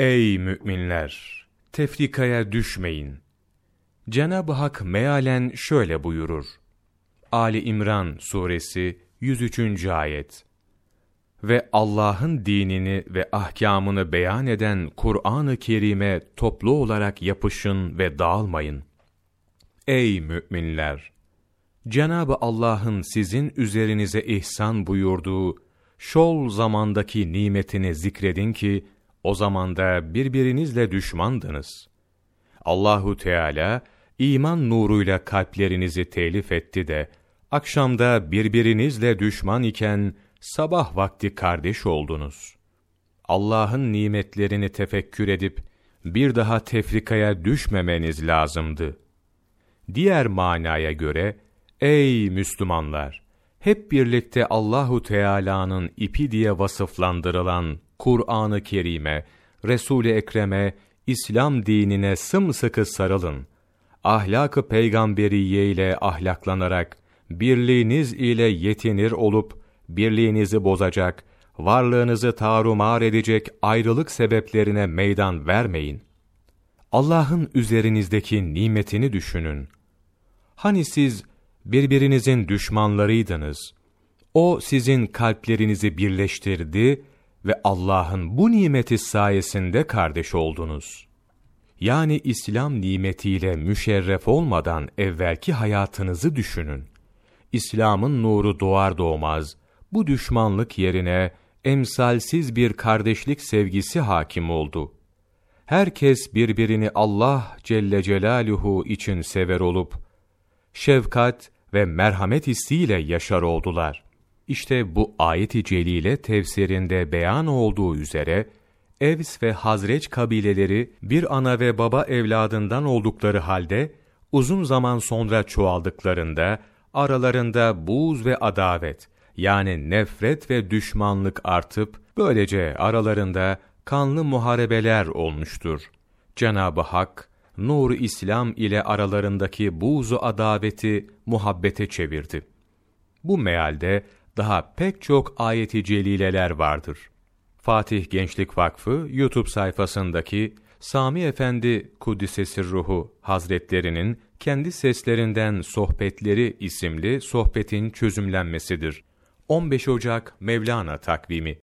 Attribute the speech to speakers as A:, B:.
A: Ey müminler! Tefrikaya düşmeyin. Cenab-ı Hak mealen şöyle buyurur. Ali İmran suresi 103. ayet. Ve Allah'ın dinini ve ahkamını beyan eden Kur'an-ı Kerim'e toplu olarak yapışın ve dağılmayın. Ey müminler! Cenab-ı Allah'ın sizin üzerinize ihsan buyurduğu şol zamandaki nimetini zikredin ki o zamanda birbirinizle düşmandınız. Allahu Teala iman nuruyla kalplerinizi telif etti de akşamda birbirinizle düşman iken sabah vakti kardeş oldunuz. Allah'ın nimetlerini tefekkür edip bir daha tefrikaya düşmemeniz lazımdı. Diğer manaya göre ey Müslümanlar hep birlikte Allahu Teala'nın ipi diye vasıflandırılan Kur'an-ı Kerim'e, Resul-i Ekrem'e, İslam dinine sımsıkı sarılın. Ahlak-ı peygamberiye ile ahlaklanarak birliğiniz ile yetinir olup birliğinizi bozacak, varlığınızı tarumar edecek ayrılık sebeplerine meydan vermeyin. Allah'ın üzerinizdeki nimetini düşünün. Hani siz birbirinizin düşmanlarıydınız. O sizin kalplerinizi birleştirdi ve Allah'ın bu nimeti sayesinde kardeş oldunuz. Yani İslam nimetiyle müşerref olmadan evvelki hayatınızı düşünün. İslam'ın nuru doğar doğmaz, bu düşmanlık yerine emsalsiz bir kardeşlik sevgisi hakim oldu. Herkes birbirini Allah Celle Celaluhu için sever olup, şefkat ve merhamet hissiyle yaşar oldular. İşte bu ayet-i celile tefsirinde beyan olduğu üzere, Evs ve Hazreç kabileleri bir ana ve baba evladından oldukları halde, uzun zaman sonra çoğaldıklarında, aralarında buz ve adavet, yani nefret ve düşmanlık artıp, böylece aralarında kanlı muharebeler olmuştur. Cenab-ı Hak, nur İslam ile aralarındaki buzu adaveti muhabbete çevirdi. Bu mealde daha pek çok ayeti celileler vardır. Fatih Gençlik Vakfı YouTube sayfasındaki Sami Efendi Kuddisesi Ruhu Hazretlerinin kendi seslerinden Sohbetleri isimli sohbetin çözümlenmesidir. 15 Ocak Mevlana takvimi